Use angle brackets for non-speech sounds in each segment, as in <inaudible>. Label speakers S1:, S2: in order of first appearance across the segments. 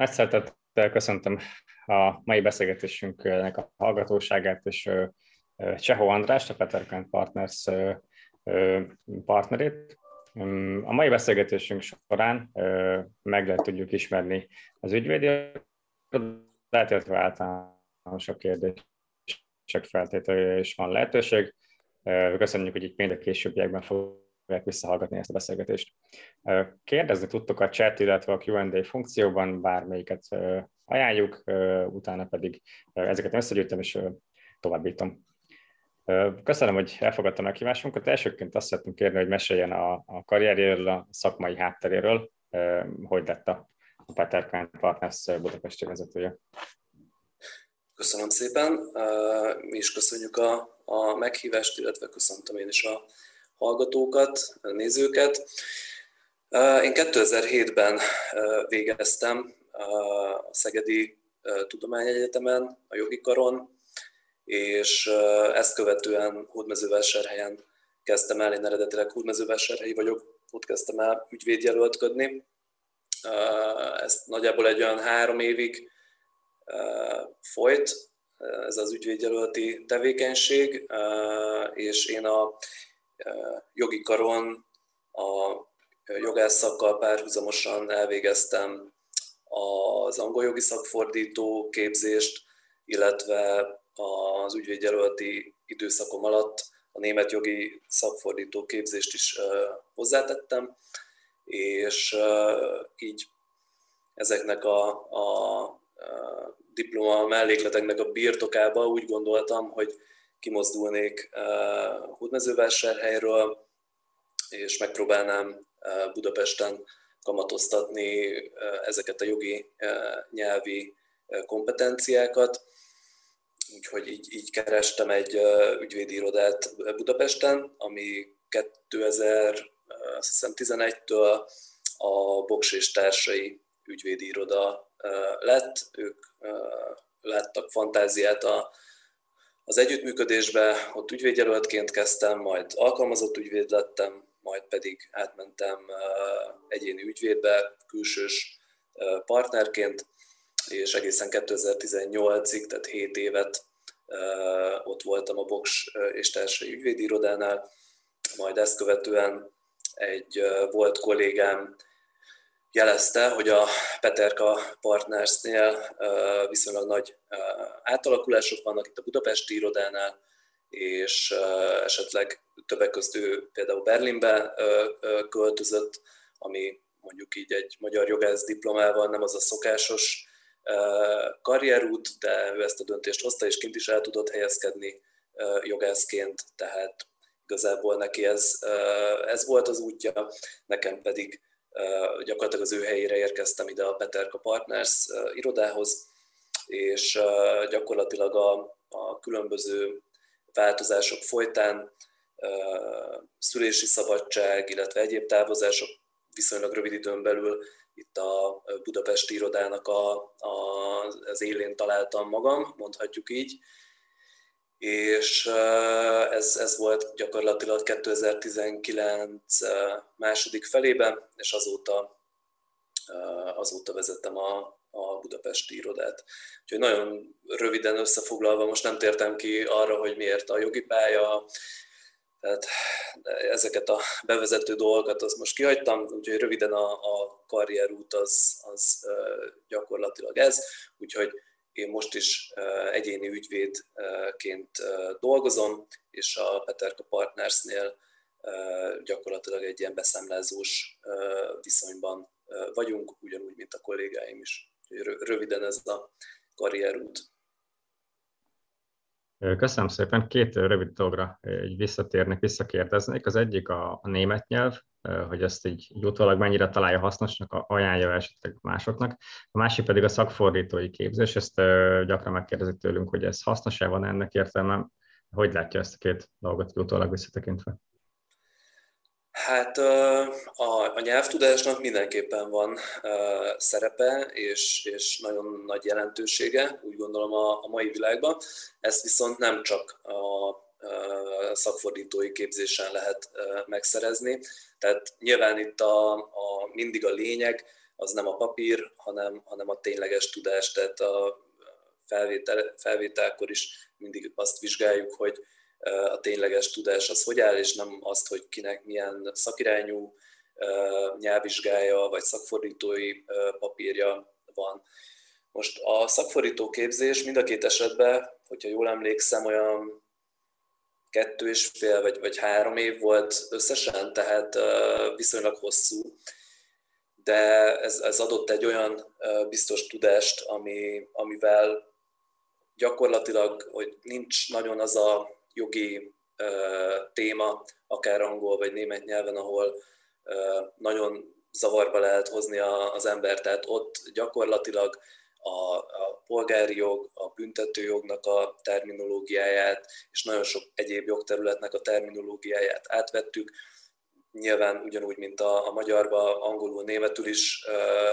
S1: Nagy szeretettel köszöntöm a mai beszélgetésünknek a hallgatóságát, és Csehó András, a Peterkant Partners partnerét. A mai beszélgetésünk során meg lehet tudjuk ismerni az ügyvédi lehet, illetve általánosabb kérdések feltételére is van lehetőség. Köszönjük, hogy itt mind a későbbiekben fogják visszahallgatni ezt a beszélgetést. Kérdezni tudtok a chat, illetve a Q&A funkcióban, bármelyiket ajánljuk, utána pedig ezeket összegyűjtöm és továbbítom. Köszönöm, hogy elfogadtam a kívásunkat. Elsőként azt szeretném kérni, hogy meséljen a, a karrierjéről, a szakmai hátteréről, hogy lett a Peter Kant Partners budapesti vezetője.
S2: Köszönöm szépen, mi is köszönjük a, a meghívást, illetve köszöntöm én is a hallgatókat, nézőket. Én 2007-ben végeztem a Szegedi Tudományegyetemen, a jogi karon, és ezt követően Hódmezővásárhelyen kezdtem el, én eredetileg Hódmezővásárhelyi vagyok, ott kezdtem el ügyvédjelöltködni. Ez nagyjából egy olyan három évig folyt, ez az ügyvédjelölti tevékenység, és én a jogi karon a jogászakkal párhuzamosan elvégeztem az angol jogi szakfordító képzést, illetve az ügyvédjelölti időszakom alatt a német jogi szakfordító képzést is hozzátettem, és így ezeknek a, a diploma mellékleteknek a birtokába úgy gondoltam, hogy kimozdulnék Hódmezővásárhelyről, és megpróbálnám Budapesten kamatoztatni ezeket a jogi nyelvi kompetenciákat. Úgyhogy így, így kerestem egy ügyvédi irodát Budapesten, ami 2011-től a Boks és társai ügyvédi iroda lett. Ők láttak fantáziát a, az együttműködésbe, ott ügyvédjelöltként kezdtem, majd alkalmazott ügyvéd lettem, majd pedig átmentem egyéni ügyvédbe, külsős partnerként, és egészen 2018-ig, tehát 7 évet ott voltam a Boks és társai ügyvédi majd ezt követően egy volt kollégám jelezte, hogy a Peterka Partnersnél viszonylag nagy átalakulások vannak itt a budapesti irodánál, és esetleg többek között ő például Berlinbe költözött, ami mondjuk így egy magyar jogász diplomával nem az a szokásos karrierút, de ő ezt a döntést hozta, és kint is el tudott helyezkedni jogászként, tehát igazából neki ez, ez volt az útja, nekem pedig gyakorlatilag az ő helyére érkeztem ide a Peterka Partners irodához, és gyakorlatilag a, a különböző változások folytán szülési szabadság, illetve egyéb távozások viszonylag rövid időn belül itt a budapesti irodának a, a, az élén találtam magam, mondhatjuk így, és ez, ez volt gyakorlatilag 2019 második felében, és azóta, azóta vezettem a, a budapesti irodát. Úgyhogy nagyon röviden összefoglalva, most nem tértem ki arra, hogy miért a jogi pálya, tehát ezeket a bevezető dolgokat azt most kihagytam, úgyhogy röviden a, a karrierút az, az gyakorlatilag ez, úgyhogy én most is egyéni ügyvédként dolgozom, és a Peterka Partnersnél gyakorlatilag egy ilyen beszámlázós viszonyban vagyunk, ugyanúgy, mint a kollégáim is. Röviden ez a karrierút.
S1: Köszönöm szépen. Két rövid dologra egy visszatérnek, visszakérdeznék. Az egyik a, a német nyelv, hogy ezt így utólag mennyire találja hasznosnak, ajánlja esetleg másoknak. A másik pedig a szakfordítói képzés, ezt gyakran megkérdezik tőlünk, hogy ez hasznos-e, van ennek értelme, hogy látja ezt a két dolgot utólag visszatekintve?
S2: Hát a, a nyelvtudásnak mindenképpen van szerepe, és, és nagyon nagy jelentősége, úgy gondolom a, a mai világban. Ezt viszont nem csak a szakfordítói képzésen lehet megszerezni. Tehát nyilván itt a, a, mindig a lényeg az nem a papír, hanem, hanem a tényleges tudás, tehát a felvétel, felvételkor is mindig azt vizsgáljuk, hogy a tényleges tudás az hogy áll, és nem azt, hogy kinek milyen szakirányú nyelvvizsgája vagy szakfordítói papírja van. Most a szakfordító képzés mind a két esetben, hogyha jól emlékszem, olyan kettő és fél vagy, vagy három év volt összesen, tehát viszonylag hosszú, de ez, ez adott egy olyan biztos tudást, ami, amivel gyakorlatilag, hogy nincs nagyon az a jogi téma, akár angol vagy német nyelven, ahol nagyon zavarba lehet hozni az ember, tehát ott gyakorlatilag a, a polgári jog, a büntetőjognak a terminológiáját, és nagyon sok egyéb jogterületnek a terminológiáját átvettük. Nyilván ugyanúgy, mint a, a magyarba, angolul, németül is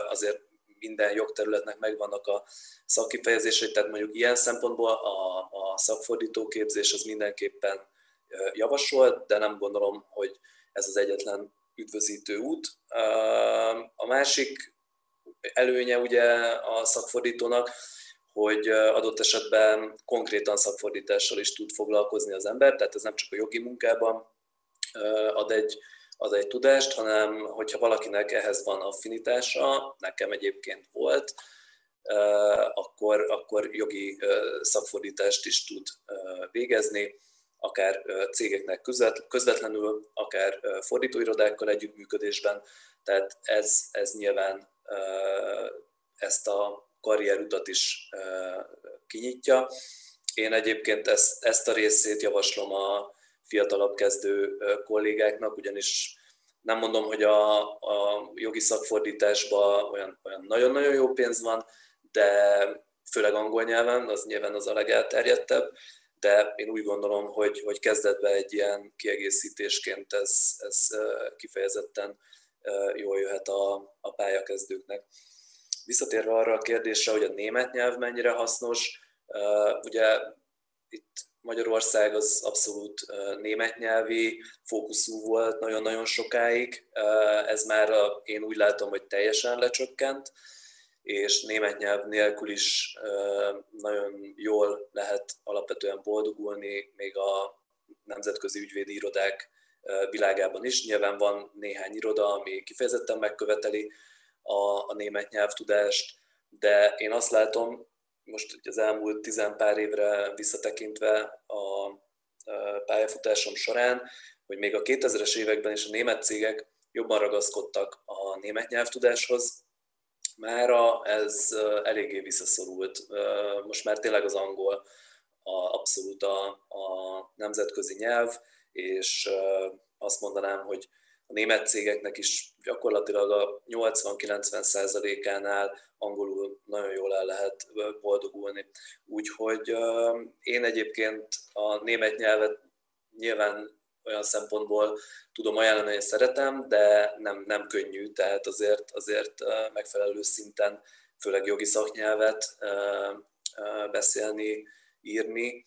S2: azért minden jogterületnek megvannak a szakkifejezései, tehát mondjuk ilyen szempontból a, a szakfordítóképzés az mindenképpen javasolt, de nem gondolom, hogy ez az egyetlen üdvözítő út. A másik előnye ugye a szakfordítónak, hogy adott esetben konkrétan szakfordítással is tud foglalkozni az ember, tehát ez nem csak a jogi munkában ad egy, ad egy tudást, hanem hogyha valakinek ehhez van affinitása, nekem egyébként volt, akkor, akkor jogi szakfordítást is tud végezni, akár cégeknek közvetlenül, akár fordítóirodákkal együttműködésben. Tehát ez, ez nyilván ezt a karrierutat is kinyitja. Én egyébként ezt, ezt a részét javaslom a fiatalabb kezdő kollégáknak, ugyanis nem mondom, hogy a, a jogi szakfordításban olyan, olyan nagyon-nagyon jó pénz van, de főleg angol nyelven, az nyilván az a legelterjedtebb, de én úgy gondolom, hogy, hogy kezdetben egy ilyen kiegészítésként ez, ez kifejezetten jól jöhet a, a pályakezdőknek. Visszatérve arra a kérdésre, hogy a német nyelv mennyire hasznos, ugye itt Magyarország az abszolút német nyelvi fókuszú volt nagyon-nagyon sokáig. Ez már a, én úgy látom, hogy teljesen lecsökkent, és német nyelv nélkül is nagyon jól lehet alapvetően boldogulni, még a nemzetközi ügyvédi irodák világában is. Nyilván van néhány iroda, ami kifejezetten megköveteli a, a német nyelvtudást, de én azt látom, most az elmúlt tizenpár évre visszatekintve a pályafutásom során, hogy még a 2000-es években is a német cégek jobban ragaszkodtak a német nyelvtudáshoz, Mára ez eléggé visszaszorult. Most már tényleg az angol a, abszolút a, a nemzetközi nyelv, és azt mondanám, hogy a német cégeknek is gyakorlatilag a 80-90 százalékánál angolul nagyon jól el lehet boldogulni. Úgyhogy én egyébként a német nyelvet nyilván olyan szempontból tudom ajánlani, hogy szeretem, de nem, nem könnyű, tehát azért, azért megfelelő szinten, főleg jogi szaknyelvet beszélni, írni,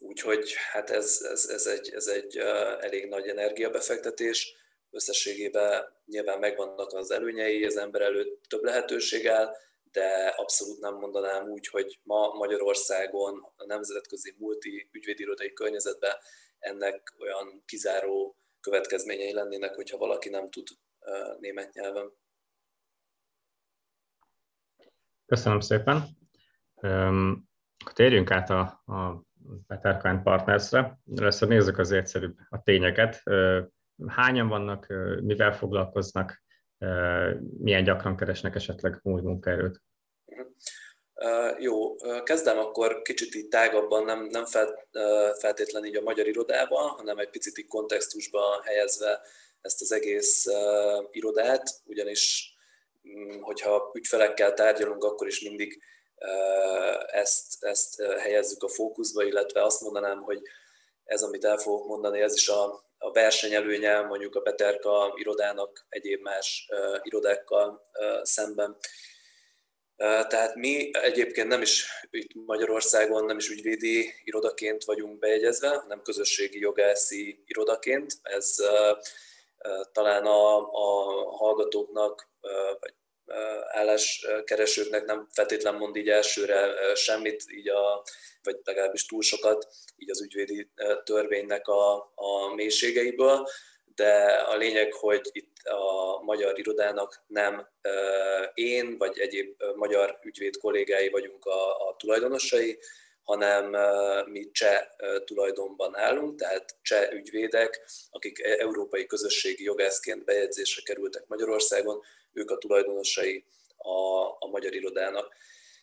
S2: úgyhogy hát ez, ez, ez, egy, ez egy elég nagy energiabefektetés. Összességében nyilván megvannak az előnyei, az ember előtt több lehetőség áll, de abszolút nem mondanám úgy, hogy ma Magyarországon a nemzetközi multi ügyvédirodai környezetben ennek olyan kizáró következményei lennének, hogyha valaki nem tud német nyelven.
S1: Köszönöm szépen. Térjünk át a, a Bettercoin Partnersre. Először nézzük az egyszerűbb a tényeket. Hányan vannak, mivel foglalkoznak, milyen gyakran keresnek esetleg új munkaerőt?
S2: Jó, kezdem akkor kicsit így tágabban, nem, nem feltétlenül így a magyar irodában, hanem egy picit így kontextusba helyezve ezt az egész irodát, ugyanis mm, hogyha ügyfelekkel tárgyalunk, akkor is mindig ezt, ezt helyezzük a fókuszba, illetve azt mondanám, hogy ez, amit el fogok mondani, ez is a, a versenyelőnye mondjuk a Peterka irodának egyéb más irodákkal szemben. Tehát mi egyébként nem is itt Magyarországon nem is ügyvédi irodaként vagyunk bejegyezve, hanem közösségi jogászi irodaként. Ez talán a, a hallgatóknak, vagy álláskeresőknek nem feltétlen mond így elsőre semmit, így a, vagy legalábbis túl sokat így az ügyvédi törvénynek a, a mélységeiből, de a lényeg, hogy itt a magyar irodának nem én vagy egyéb magyar ügyvéd kollégái vagyunk a, a tulajdonosai, hanem mi cseh tulajdonban állunk, tehát cseh ügyvédek, akik e, európai közösségi jogászként bejegyzésre kerültek Magyarországon, ők a tulajdonosai a, a magyar irodának.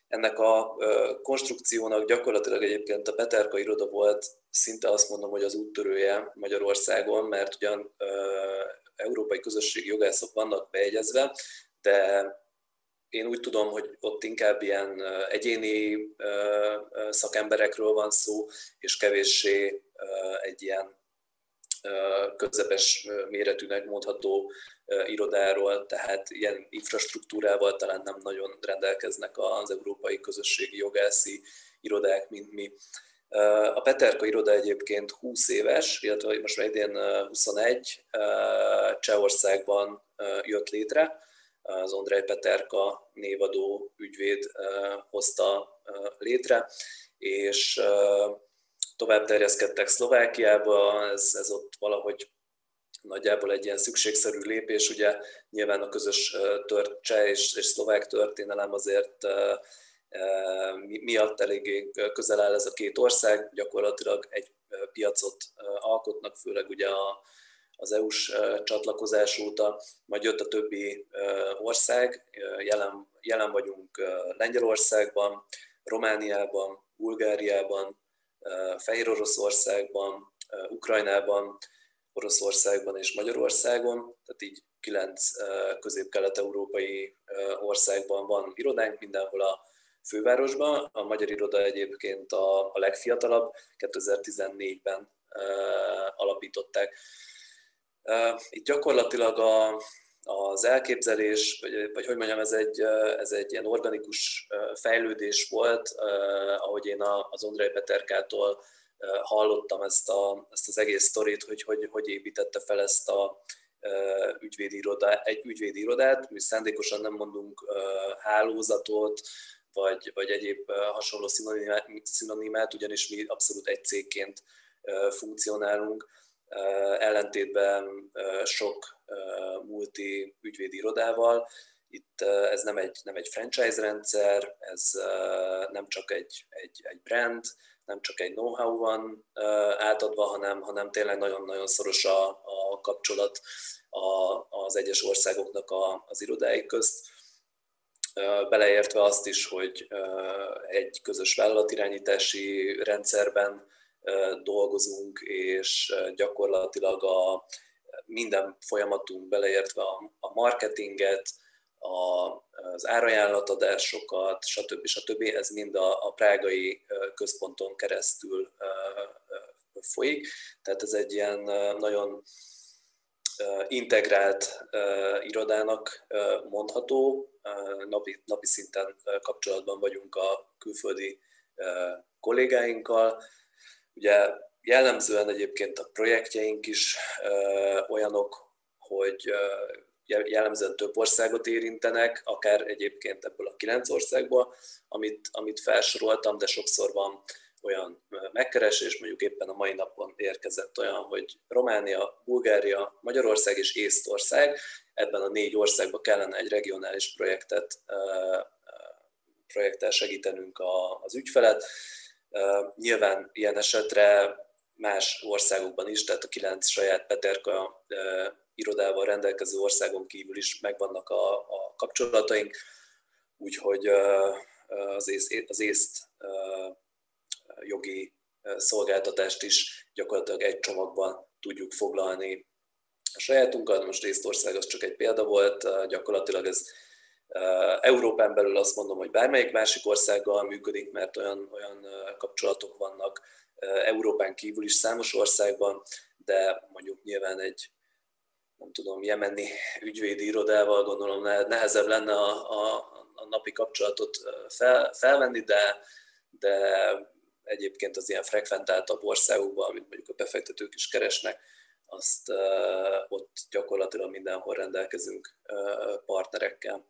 S2: Ennek a konstrukciónak gyakorlatilag egyébként a Peterka iroda volt szinte azt mondom, hogy az úttörője Magyarországon, mert ugyan európai közösségi jogászok vannak bejegyezve, de én úgy tudom, hogy ott inkább ilyen egyéni szakemberekről van szó, és kevéssé egy ilyen közepes méretűnek mondható irodáról, tehát ilyen infrastruktúrával talán nem nagyon rendelkeznek az európai közösségi jogászi irodák, mint mi. A Peterka iroda egyébként 20 éves, illetve most már idén 21, Csehországban jött létre, az Ondrej Peterka névadó ügyvéd hozta létre, és tovább terjeszkedtek Szlovákiába, ez, ez ott valahogy nagyjából egy ilyen szükségszerű lépés, ugye nyilván a közös tört, és, és szlovák történelem azért miatt eléggé közel áll ez a két ország, gyakorlatilag egy piacot alkotnak, főleg ugye a, az EU-s csatlakozás óta, majd jött a többi ország, jelen, jelen vagyunk Lengyelországban, Romániában, Bulgáriában, Fehér Oroszországban, Ukrajnában, Oroszországban és Magyarországon, tehát így kilenc közép-kelet-európai országban van irodánk, mindenhol a fővárosban. A magyar iroda egyébként a, a legfiatalabb, 2014-ben alapították. Itt gyakorlatilag a, az elképzelés, vagy, vagy hogy mondjam, ez egy, ez egy ilyen organikus fejlődés volt, ahogy én az Ondrej Peterkától hallottam ezt, a, ezt az egész sztorit, hogy, hogy hogy építette fel ezt a ügyvédi irodát, egy ügyvédi irodát, mi szándékosan nem mondunk hálózatot, vagy, vagy egyéb hasonló szinonimát, szinonimát, ugyanis mi abszolút egy cégként funkcionálunk, ellentétben sok multi ügyvédi irodával. Itt ez nem egy, nem egy franchise rendszer, ez nem csak egy, egy, egy brand, nem csak egy know-how van átadva, hanem, hanem tényleg nagyon-nagyon szoros a, a kapcsolat a, az egyes országoknak a, az irodái közt beleértve azt is, hogy egy közös vállalatirányítási rendszerben dolgozunk, és gyakorlatilag a minden folyamatunk beleértve a marketinget, az árajánlatadásokat, stb. stb. Ez mind a, a prágai központon keresztül folyik. Tehát ez egy ilyen nagyon integrált irodának mondható, napi, napi szinten kapcsolatban vagyunk a külföldi kollégáinkkal. Ugye jellemzően egyébként a projektjeink is olyanok, hogy jellemzően több országot érintenek, akár egyébként ebből a kilenc országból, amit, amit felsoroltam, de sokszor van olyan megkeresés, mondjuk éppen a mai napon érkezett olyan, hogy Románia, Bulgária, Magyarország és Észtország, ebben a négy országban kellene egy regionális projektet projekttel segítenünk az ügyfelet. Nyilván ilyen esetre más országokban is, tehát a kilenc saját Peterka irodával rendelkező országon kívül is megvannak a, a kapcsolataink, úgyhogy az, észt, az észt jogi szolgáltatást is gyakorlatilag egy csomagban tudjuk foglalni a sajátunkat. Most Észtország az csak egy példa volt, gyakorlatilag ez Európán belül azt mondom, hogy bármelyik másik országgal működik, mert olyan, olyan kapcsolatok vannak Európán kívül is számos országban, de mondjuk nyilván egy nem tudom, jemeni ügyvédi irodával gondolom nehezebb lenne a, a, a napi kapcsolatot fel, felvenni, de, de egyébként az ilyen frekventáltabb országokban, amit mondjuk a befektetők is keresnek, azt uh, ott gyakorlatilag mindenhol rendelkezünk partnerekkel.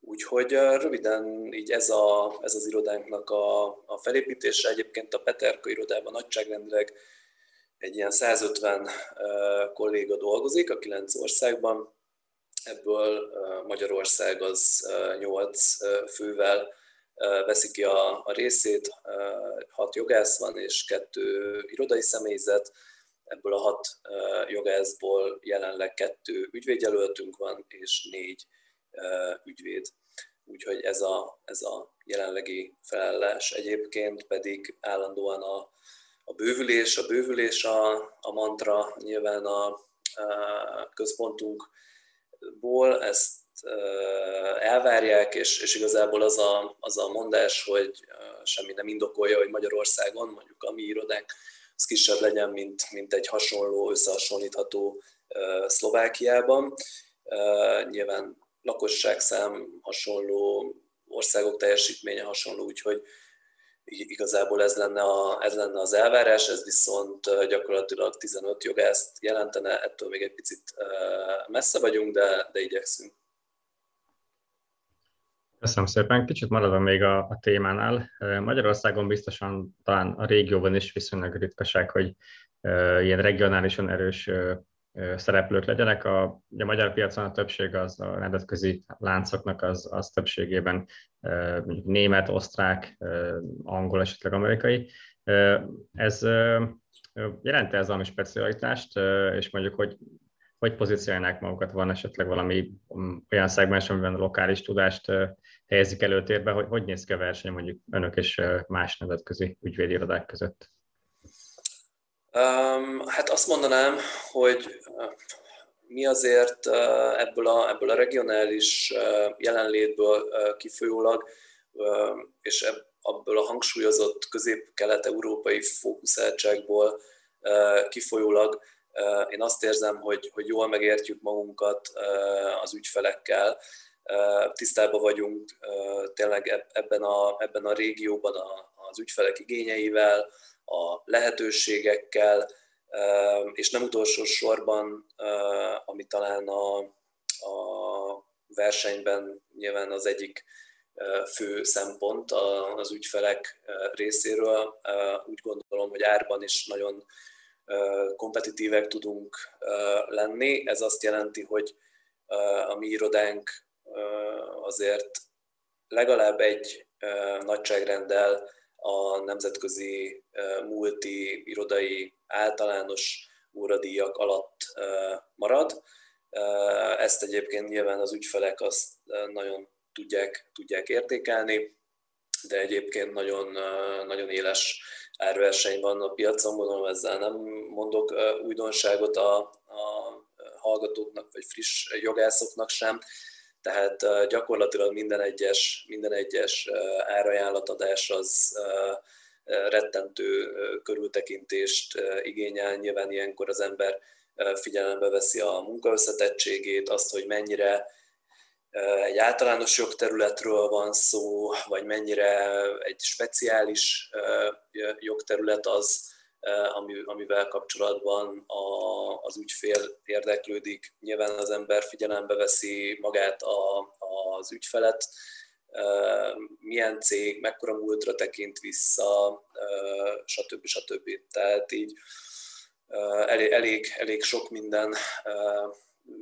S2: Úgyhogy röviden így ez, a, ez az irodánknak a, a felépítése. Egyébként a Peterka irodában nagyságrendileg egy ilyen 150 kolléga dolgozik a kilenc országban, ebből Magyarország az 8 fővel veszi ki a, a részét, hat jogász van és kettő irodai személyzet, ebből a hat jogászból jelenleg kettő ügyvédjelöltünk van, és négy ügyvéd. Úgyhogy ez a, ez a jelenlegi felállás. Egyébként pedig állandóan a, a bővülés, a bővülés a, a mantra, nyilván a, a központunkból ezt elvárják, és, és igazából az a, az a mondás, hogy semmi nem indokolja, hogy Magyarországon mondjuk a mi irodánk az kisebb legyen, mint, mint egy hasonló, összehasonlítható Szlovákiában. Nyilván lakosságszám hasonló, országok teljesítménye hasonló, úgyhogy igazából ez lenne, a, ez lenne az elvárás, ez viszont gyakorlatilag 15 jogászt jelentene, ettől még egy picit messze vagyunk, de, de igyekszünk.
S1: Köszönöm szépen. Kicsit maradva még a, a témánál. Magyarországon biztosan talán a régióban is viszonylag ritkaság, hogy ilyen regionálisan erős szereplők legyenek. A, a magyar piacon a többség az a nemzetközi láncoknak az, az többségében mondjuk német, osztrák, angol, esetleg amerikai. Ez jelente ez valami specialitást, és mondjuk, hogy hogy pozícionálnák magukat, van esetleg valami um, olyan szegmens, amiben a lokális tudást helyezik előtérbe, hogy hogy néz ki a verseny mondjuk önök és más nemzetközi ügyvédirodák között?
S2: Hát azt mondanám, hogy mi azért ebből a, ebből a regionális jelenlétből kifolyólag, és ebből a hangsúlyozott közép-kelet-európai fókuszáltságból kifolyólag én azt érzem, hogy, hogy jól megértjük magunkat az ügyfelekkel, tisztában vagyunk tényleg ebben a, ebben a régióban az ügyfelek igényeivel, a lehetőségekkel, és nem utolsó sorban, ami talán a, a versenyben nyilván az egyik fő szempont az ügyfelek részéről. Úgy gondolom, hogy árban is nagyon kompetitívek tudunk lenni. Ez azt jelenti, hogy a mi irodánk azért legalább egy nagyságrenddel a nemzetközi multi irodai általános óradíjak alatt marad. Ezt egyébként nyilván az ügyfelek azt nagyon tudják, tudják értékelni, de egyébként nagyon, nagyon éles árverseny van a piacon, mondom, ezzel nem mondok újdonságot a, a hallgatóknak, vagy friss jogászoknak sem, tehát gyakorlatilag minden egyes, minden egyes árajánlatadás az rettentő körültekintést igényel. Nyilván ilyenkor az ember figyelembe veszi a munkaösszetettségét, azt, hogy mennyire egy általános jogterületről van szó, vagy mennyire egy speciális jogterület az, amivel kapcsolatban az ügyfél érdeklődik. Nyilván az ember figyelembe veszi magát a, az ügyfelet, milyen cég, mekkora múltra tekint vissza, stb. stb. Tehát így elég, elég, elég sok minden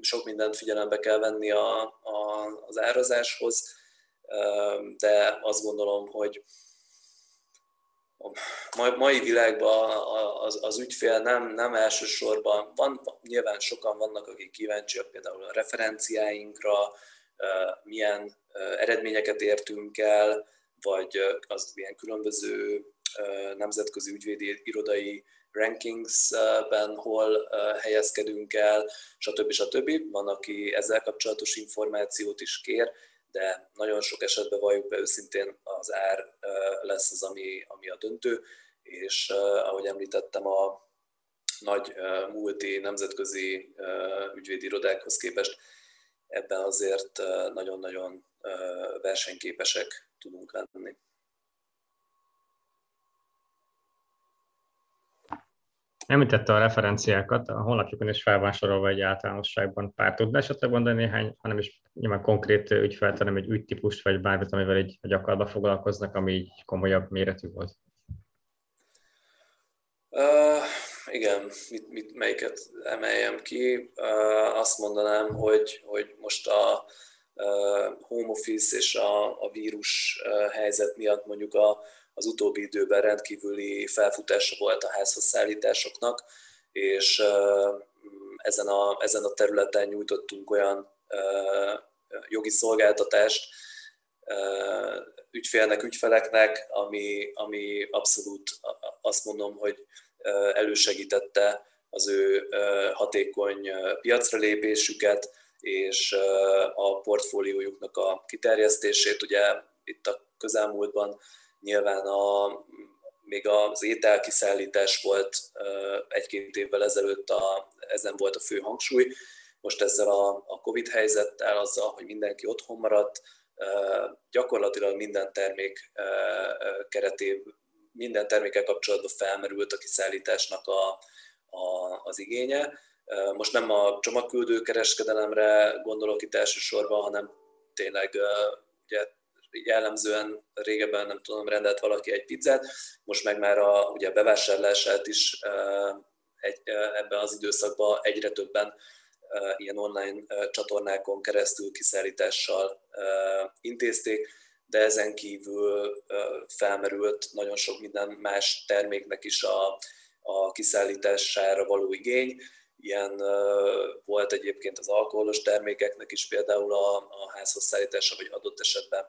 S2: sok mindent figyelembe kell venni a, a, az árazáshoz, de azt gondolom, hogy a mai világban az, az ügyfél nem, nem elsősorban, van, nyilván sokan vannak, akik kíváncsiak például a referenciáinkra, milyen eredményeket értünk el, vagy az ilyen különböző nemzetközi ügyvédi irodai rankingsben hol helyezkedünk el, stb. stb. Van, aki ezzel kapcsolatos információt is kér, de nagyon sok esetben valljuk be őszintén az ár lesz az, ami, ami a döntő, és ahogy említettem, a nagy multi nemzetközi ügyvédi irodákhoz képest ebben azért nagyon-nagyon versenyképesek tudunk lenni.
S1: Említette a referenciákat, a honlapjukon is fel van sorolva egy általánosságban pár tudna esetleg mondani néhány, hanem is nyilván konkrét ügyfelt, hanem egy ügytípust, vagy bármit, amivel egy gyakorlatban foglalkoznak, ami így komolyabb méretű volt.
S2: Uh, igen, mit, mit, melyiket emeljem ki? Uh, azt mondanám, hogy, hogy most a uh, home office és a, a vírus uh, helyzet miatt mondjuk a, az utóbbi időben rendkívüli felfutása volt a házhoz szállításoknak, és ezen a, ezen a területen nyújtottunk olyan jogi szolgáltatást ügyfélnek, ügyfeleknek, ami, ami abszolút azt mondom, hogy elősegítette az ő hatékony piacra lépésüket, és a portfóliójuknak a kiterjesztését. Ugye itt a közelmúltban Nyilván a, még az ételkiszállítás volt egy-két évvel ezelőtt, a, ezen volt a fő hangsúly. Most ezzel a, a Covid helyzettel, azzal, hogy mindenki otthon maradt, gyakorlatilag minden termék keretében, minden termékkel kapcsolatban felmerült a kiszállításnak a, a, az igénye. Most nem a csomagküldő kereskedelemre gondolok itt elsősorban, hanem tényleg ugye jellemzően régebben nem tudom, rendelt valaki egy pizzát, most meg már a, ugye bevásárlását is egy, ebben az időszakban egyre többen ilyen online csatornákon keresztül kiszállítással intézték, de ezen kívül felmerült nagyon sok minden más terméknek is a, a kiszállítására való igény. Ilyen volt egyébként az alkoholos termékeknek is például a, a házhoz szállítása, vagy adott esetben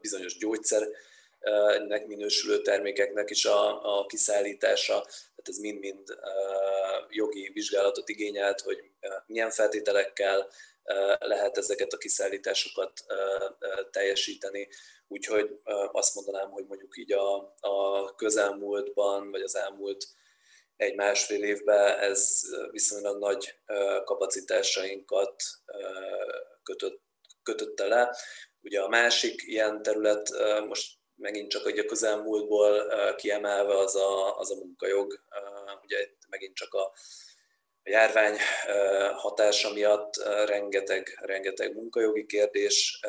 S2: bizonyos gyógyszernek minősülő termékeknek is a, a kiszállítása, tehát ez mind-mind jogi vizsgálatot igényelt, hogy milyen feltételekkel lehet ezeket a kiszállításokat teljesíteni. Úgyhogy azt mondanám, hogy mondjuk így a, a közelmúltban, vagy az elmúlt egy-másfél évben ez viszonylag nagy kapacitásainkat kötött, kötötte le. Ugye a másik ilyen terület, most megint csak a közelmúltból kiemelve az a, az a munkajog, ugye megint csak a, a járvány hatása miatt rengeteg, rengeteg munkajogi kérdés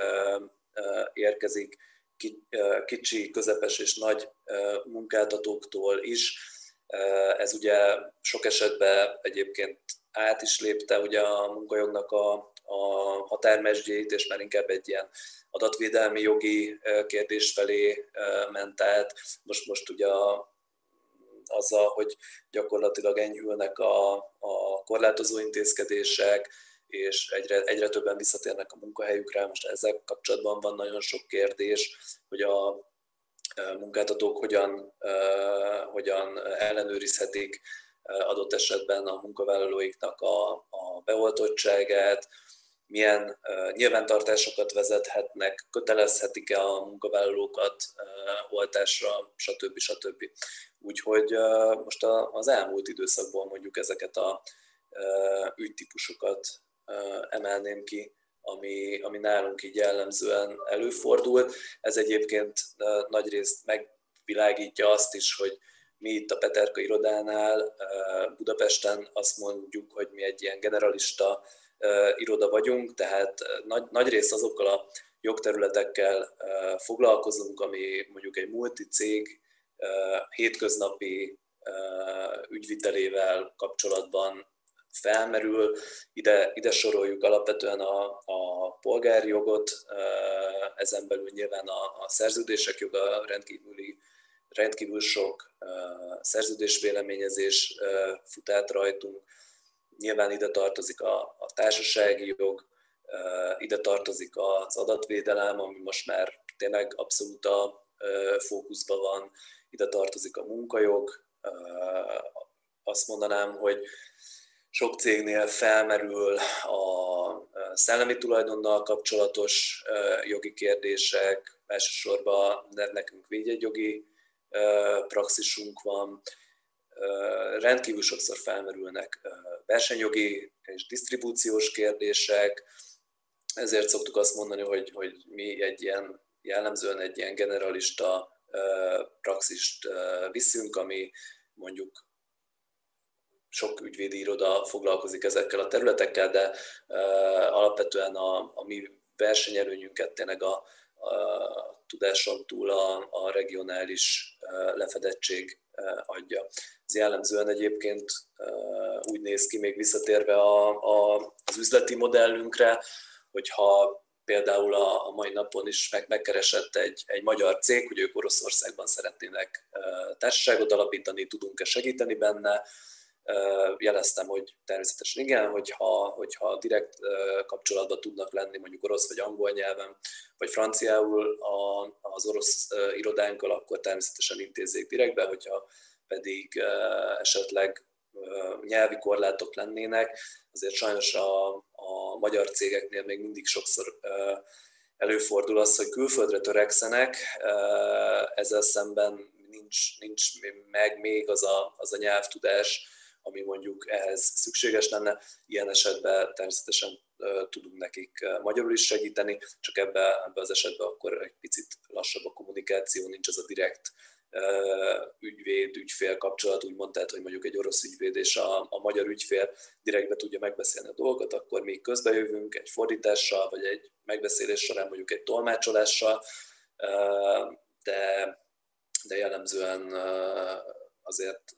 S2: érkezik, kicsi, közepes és nagy munkáltatóktól is. Ez ugye sok esetben egyébként át is lépte ugye a munkajognak a, a határmesdjét, már inkább egy ilyen adatvédelmi jogi kérdés felé ment át. Most, most ugye a, azzal, hogy gyakorlatilag enyhülnek a, a korlátozó intézkedések, és egyre, egyre többen visszatérnek a munkahelyükre. Most ezzel kapcsolatban van nagyon sok kérdés, hogy a munkáltatók hogyan, hogyan ellenőrizhetik adott esetben a munkavállalóiknak a, a beoltottságát, milyen nyilvántartásokat vezethetnek, kötelezhetik-e a munkavállalókat oltásra, stb. stb. Úgyhogy most az elmúlt időszakból mondjuk ezeket a ügytípusokat emelném ki, ami, ami nálunk így jellemzően előfordult. Ez egyébként nagyrészt megvilágítja azt is, hogy mi itt a Peterka irodánál Budapesten azt mondjuk, hogy mi egy ilyen generalista iroda vagyunk, tehát nagy, nagy rész azokkal a jogterületekkel foglalkozunk, ami mondjuk egy multicég hétköznapi ügyvitelével kapcsolatban felmerül. Ide, ide soroljuk alapvetően a, a polgári jogot, ezen belül nyilván a, a szerződések joga rendkívüli, rendkívül sok szerződésvéleményezés fut át rajtunk, Nyilván ide tartozik a, a társasági jog, ide tartozik az adatvédelem, ami most már tényleg abszolút a fókuszban van, ide tartozik a munkajog. Azt mondanám, hogy sok cégnél felmerül a szellemi tulajdonnal kapcsolatos jogi kérdések, elsősorban nekünk védjegyjogi praxisunk van, rendkívül sokszor felmerülnek versenyjogi és disztribúciós kérdések, ezért szoktuk azt mondani, hogy, hogy mi egy ilyen jellemzően egy ilyen generalista praxist viszünk, ami mondjuk sok ügyvédi iroda foglalkozik ezekkel a területekkel, de alapvetően a, a mi versenyelőnyünket tényleg a, a tudáson túl a, a regionális lefedettség adja. Ez jellemzően egyébként úgy néz ki, még visszatérve a, a, az üzleti modellünkre, hogyha például a, a mai napon is meg, megkeresett egy, egy magyar cég, hogy ők Oroszországban szeretnének társaságot alapítani, tudunk-e segíteni benne, jeleztem, hogy természetesen igen, hogyha, hogyha direkt kapcsolatban tudnak lenni mondjuk orosz vagy angol nyelven, vagy franciául az orosz irodánkkal, akkor természetesen intézzék direktbe, hogyha pedig esetleg nyelvi korlátok lennének, azért sajnos a, a magyar cégeknél még mindig sokszor előfordul az, hogy külföldre törekszenek, ezzel szemben nincs, nincs meg még az a, az a nyelvtudás, ami mondjuk ehhez szükséges lenne. Ilyen esetben természetesen tudunk nekik magyarul is segíteni, csak ebbe, ebbe az esetben akkor egy picit lassabb a kommunikáció, nincs az a direkt ügyvéd, ügyfél kapcsolat, úgymond, tehát, hogy mondjuk egy orosz ügyvéd és a, a magyar ügyfél direktbe tudja megbeszélni a dolgot, akkor mi közbejövünk egy fordítással, vagy egy megbeszélés során mondjuk egy tolmácsolással, de, de jellemzően azért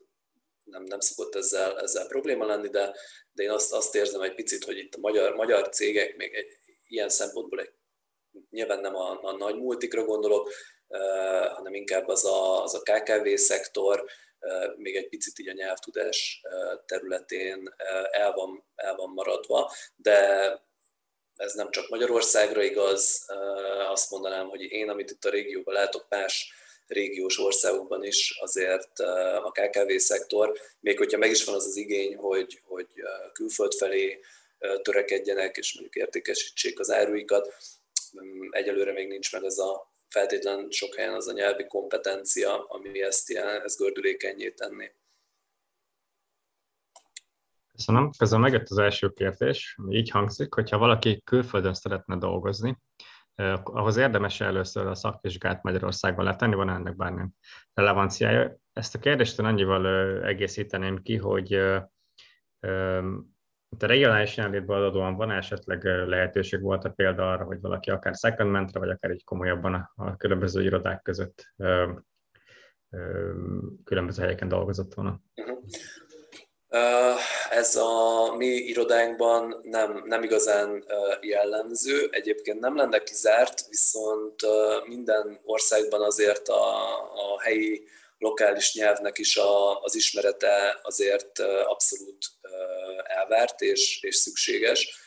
S2: nem, nem szokott ezzel, ezzel probléma lenni, de, de én azt, azt érzem egy picit, hogy itt a magyar, magyar cégek még egy, ilyen szempontból egy, nyilván nem a, a nagy multikra gondolok, uh, hanem inkább az a, az a KKV szektor, még egy picit így a nyelvtudás területén el, van, el van maradva, de ez nem csak Magyarországra igaz, azt mondanám, hogy én, amit itt a régióban látok, más régiós országokban is azért a KKV-szektor, még hogyha meg is van az az igény, hogy, hogy külföld felé törekedjenek, és mondjuk értékesítsék az áruikat, mm, egyelőre még nincs meg ez a feltétlen sok helyen az a nyelvi kompetencia, ami ezt, ilyen, ezt gördülékenyé tenni.
S1: Köszönöm. Közben megjött az első kérdés, így hangzik, hogyha valaki külföldön szeretne dolgozni, ahhoz érdemes először a szakvizsgát Magyarországban letenni, van ennek bármilyen relevanciája. Ezt a kérdést annyival egészíteném ki, hogy a regionális jelenlétből adódóan van esetleg lehetőség volt a példa arra, hogy valaki akár secondmentre, vagy akár egy komolyabban a, a különböző irodák között különböző helyeken dolgozott volna?
S2: Ez a mi irodánkban nem, nem igazán jellemző, egyébként nem lenne kizárt, viszont minden országban azért a, a helyi lokális nyelvnek is a, az ismerete azért abszolút elvárt és, és szükséges.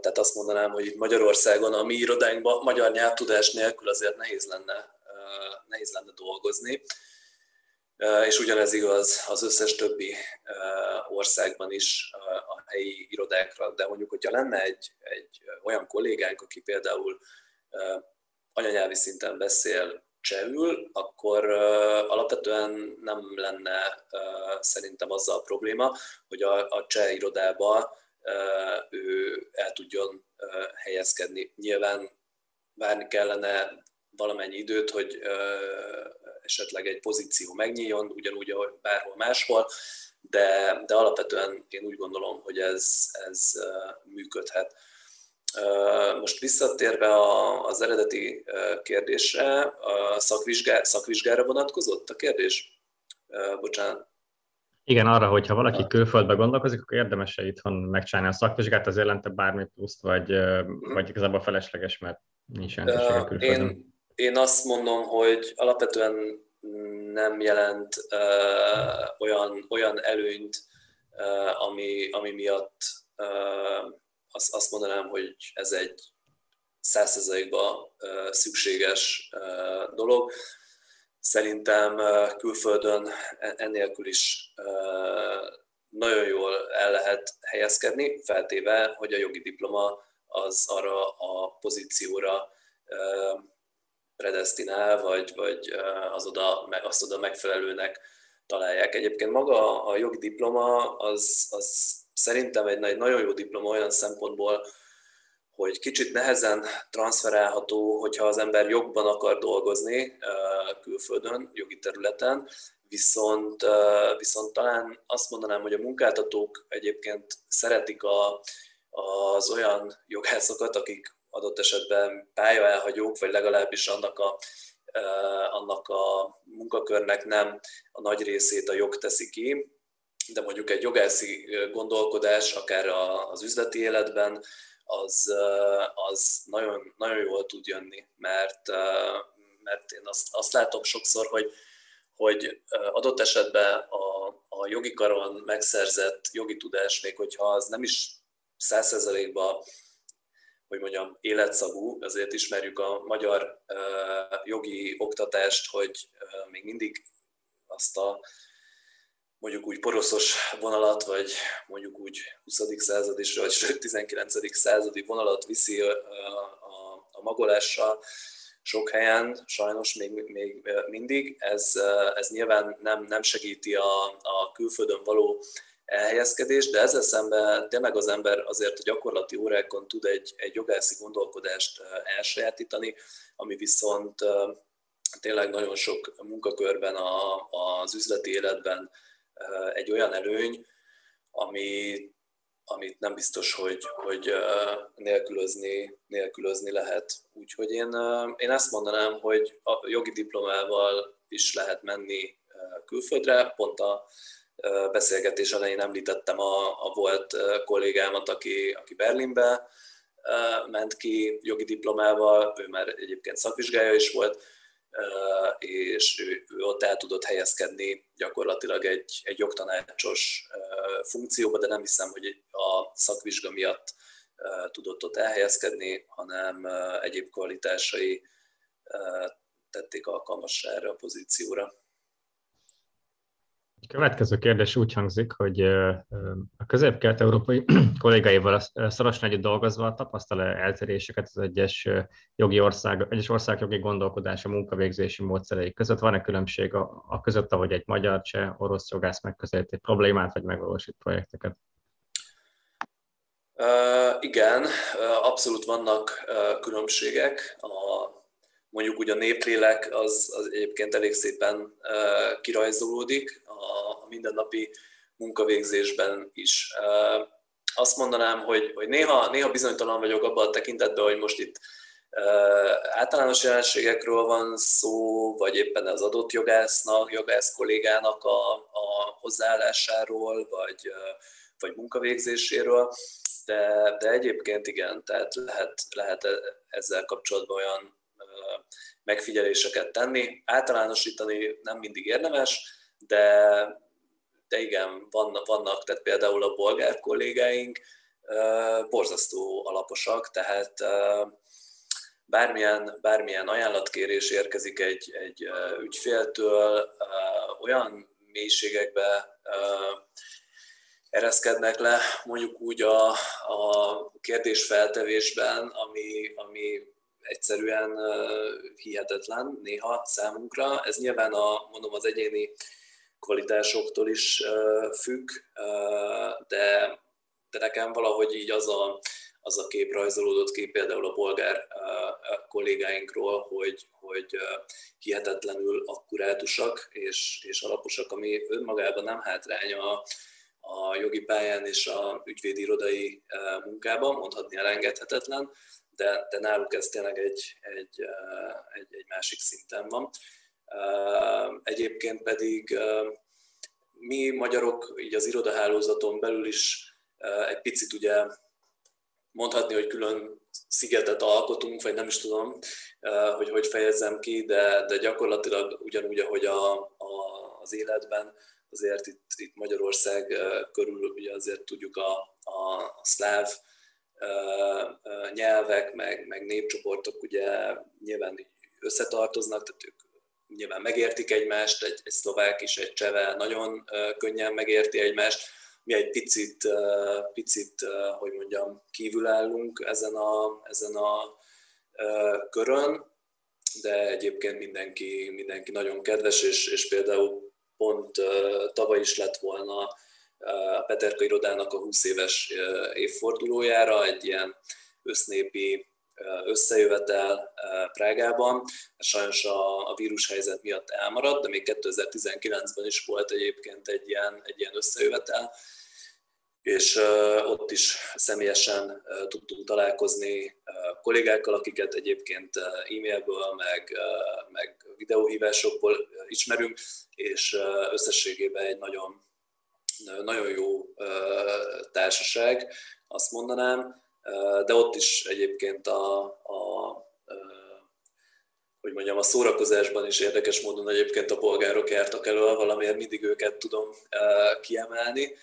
S2: Tehát azt mondanám, hogy itt Magyarországon a mi irodánkban magyar nyelvtudás nélkül azért nehéz lenne, nehéz lenne dolgozni és ugyanez igaz az összes többi országban is a helyi irodákra, de mondjuk, hogyha lenne egy, egy olyan kollégánk, aki például anyanyelvi szinten beszél csehül, akkor alapvetően nem lenne szerintem azzal a probléma, hogy a, a cseh irodába ő el tudjon helyezkedni. Nyilván várni kellene valamennyi időt, hogy esetleg egy pozíció megnyíljon, ugyanúgy, ahogy bárhol máshol, de, de alapvetően én úgy gondolom, hogy ez, ez működhet. Most visszatérve az eredeti kérdésre, a szakvizsgá, szakvizsgára vonatkozott a kérdés? Bocsánat.
S1: Igen, arra, hogyha valaki külföldbe gondolkozik, akkor érdemes itthon megcsinálni a szakvizsgát, az jelente bármi pluszt, vagy, mm. vagy igazából felesleges, mert nincs jelentősége külföldön.
S2: Én én azt mondom, hogy alapvetően nem jelent uh, olyan, olyan előnyt, uh, ami, ami miatt uh, azt, azt mondanám, hogy ez egy százszerzalékban uh, szükséges uh, dolog. Szerintem uh, külföldön e-, ennélkül is uh, nagyon jól el lehet helyezkedni, feltéve, hogy a jogi diploma az arra a pozícióra uh, predestinál, vagy, vagy az oda, azt oda megfelelőnek találják. Egyébként maga a jogi diploma az, az szerintem egy, egy nagyon jó diploma olyan szempontból, hogy kicsit nehezen transferálható, hogyha az ember jogban akar dolgozni külföldön, jogi területen, viszont, viszont talán azt mondanám, hogy a munkáltatók egyébként szeretik a, az olyan jogászokat, akik adott esetben pályaelhagyók, vagy legalábbis annak a, annak a munkakörnek nem a nagy részét a jog teszi ki, de mondjuk egy jogászi gondolkodás, akár az üzleti életben, az, az nagyon, nagyon jól tud jönni, mert, mert én azt, azt látom sokszor, hogy, hogy adott esetben a, a jogi karon megszerzett jogi tudás, még hogyha az nem is százszerzalékban hogy mondjam, életszagú, azért ismerjük a magyar jogi oktatást, hogy még mindig azt a mondjuk úgy poroszos vonalat, vagy mondjuk úgy 20. századi, vagy 19. századi vonalat viszi a, a, a magolással sok helyen, sajnos még, még mindig. Ez, ez nyilván nem, nem segíti a, a külföldön való elhelyezkedés, de ezzel szemben tényleg az ember azért a gyakorlati órákon tud egy, egy jogászi gondolkodást elsajátítani, ami viszont tényleg nagyon sok munkakörben, a, az üzleti életben egy olyan előny, ami, amit nem biztos, hogy, hogy nélkülözni, nélkülözni lehet. Úgyhogy én, én azt mondanám, hogy a jogi diplomával is lehet menni külföldre, pont a beszélgetés elején említettem a, a volt kollégámat, aki, aki Berlinbe ment ki jogi diplomával, ő már egyébként szakvizsgája is volt, és ő, ő ott el tudott helyezkedni gyakorlatilag egy, egy jogtanácsos funkcióba, de nem hiszem, hogy a szakvizsga miatt tudott ott elhelyezkedni, hanem egyéb kvalitásai tették alkalmassá erre a pozícióra.
S1: Következő kérdés úgy hangzik, hogy a közép-kelet-európai <clears throat> kollégáival szorosan együtt dolgozva tapasztal -e eltéréseket az egyes jogi ország, egyes ország jogi gondolkodása, munkavégzési módszerei között? Van-e különbség a, a között, ahogy egy magyar, cseh, orosz jogász megközelíti problémát, vagy megvalósít projekteket?
S2: Uh, igen, abszolút vannak uh, különbségek. A mondjuk úgy a néplélek az, az egyébként elég szépen kirajzolódik a, mindennapi munkavégzésben is. Azt mondanám, hogy, hogy néha, néha bizonytalan vagyok abban a tekintetben, hogy most itt általános jelenségekről van szó, vagy éppen az adott jogásznak, jogász kollégának a, a hozzáállásáról, vagy, vagy munkavégzéséről, de, de egyébként igen, tehát lehet, lehet ezzel kapcsolatban olyan megfigyeléseket tenni. Általánosítani nem mindig érdemes, de, de igen, vannak, vannak, tehát például a bolgár kollégáink borzasztó alaposak, tehát bármilyen, bármilyen ajánlatkérés érkezik egy, egy ügyféltől, olyan mélységekbe ereszkednek le, mondjuk úgy a, a kérdésfeltevésben, ami, ami egyszerűen hihetetlen néha számunkra. Ez nyilván a, mondom, az egyéni kvalitásoktól is függ, de, de nekem valahogy így az a, az a kép rajzolódott ki például a bolgár kollégáinkról, hogy, hogy hihetetlenül akkurátusak és, és alaposak, ami önmagában nem hátrány a, a jogi pályán és a ügyvédirodai munkában, mondhatni elengedhetetlen, de, de náluk ez tényleg egy, egy, egy, egy másik szinten van. Egyébként pedig mi magyarok így az irodahálózaton belül is egy picit ugye mondhatni, hogy külön szigetet alkotunk, vagy nem is tudom, hogy hogy fejezzem ki, de, de gyakorlatilag ugyanúgy, ahogy a, a, az életben, azért itt, itt Magyarország körül ugye azért tudjuk a, a, szláv nyelvek, meg, meg népcsoportok ugye nyilván összetartoznak, tehát ők nyilván megértik egymást, egy, egy szlovák is, egy cseve nagyon könnyen megérti egymást, mi egy picit, picit hogy mondjam, kívülállunk ezen a, ezen a körön, de egyébként mindenki, mindenki nagyon kedves, és, és például pont tavaly is lett volna a Peterka irodának a 20 éves évfordulójára egy ilyen össznépi összejövetel Prágában. Sajnos a, a vírushelyzet miatt elmaradt, de még 2019-ben is volt egyébként egy ilyen, egy ilyen összejövetel, és ott is személyesen tudtunk találkozni kollégákkal, akiket egyébként e-mailből, meg, meg videóhívásokból ismerünk, és összességében egy nagyon, nagyon jó társaság, azt mondanám, de ott is egyébként a, a hogy mondjam, a szórakozásban is érdekes módon egyébként a polgárok jártak elő, valamiért mindig őket tudom kiemelni.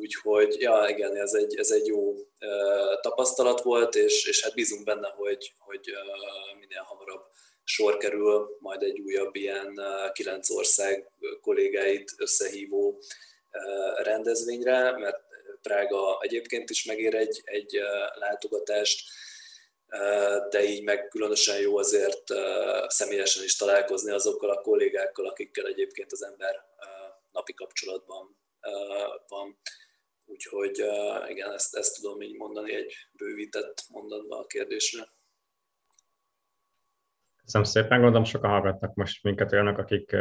S2: Úgyhogy, ja, igen, ez egy, ez egy jó tapasztalat volt, és, és hát bízunk benne, hogy, hogy minél hamarabb sor kerül majd egy újabb ilyen kilenc ország kollégáit összehívó rendezvényre, mert Prága egyébként is megér egy, egy látogatást, de így meg különösen jó azért személyesen is találkozni azokkal a kollégákkal, akikkel egyébként az ember napi kapcsolatban van. Úgyhogy igen, ezt, ezt tudom így mondani egy bővített mondatban a kérdésre.
S1: Köszönöm szépen, gondolom sokan hallgatnak most minket olyanok, akik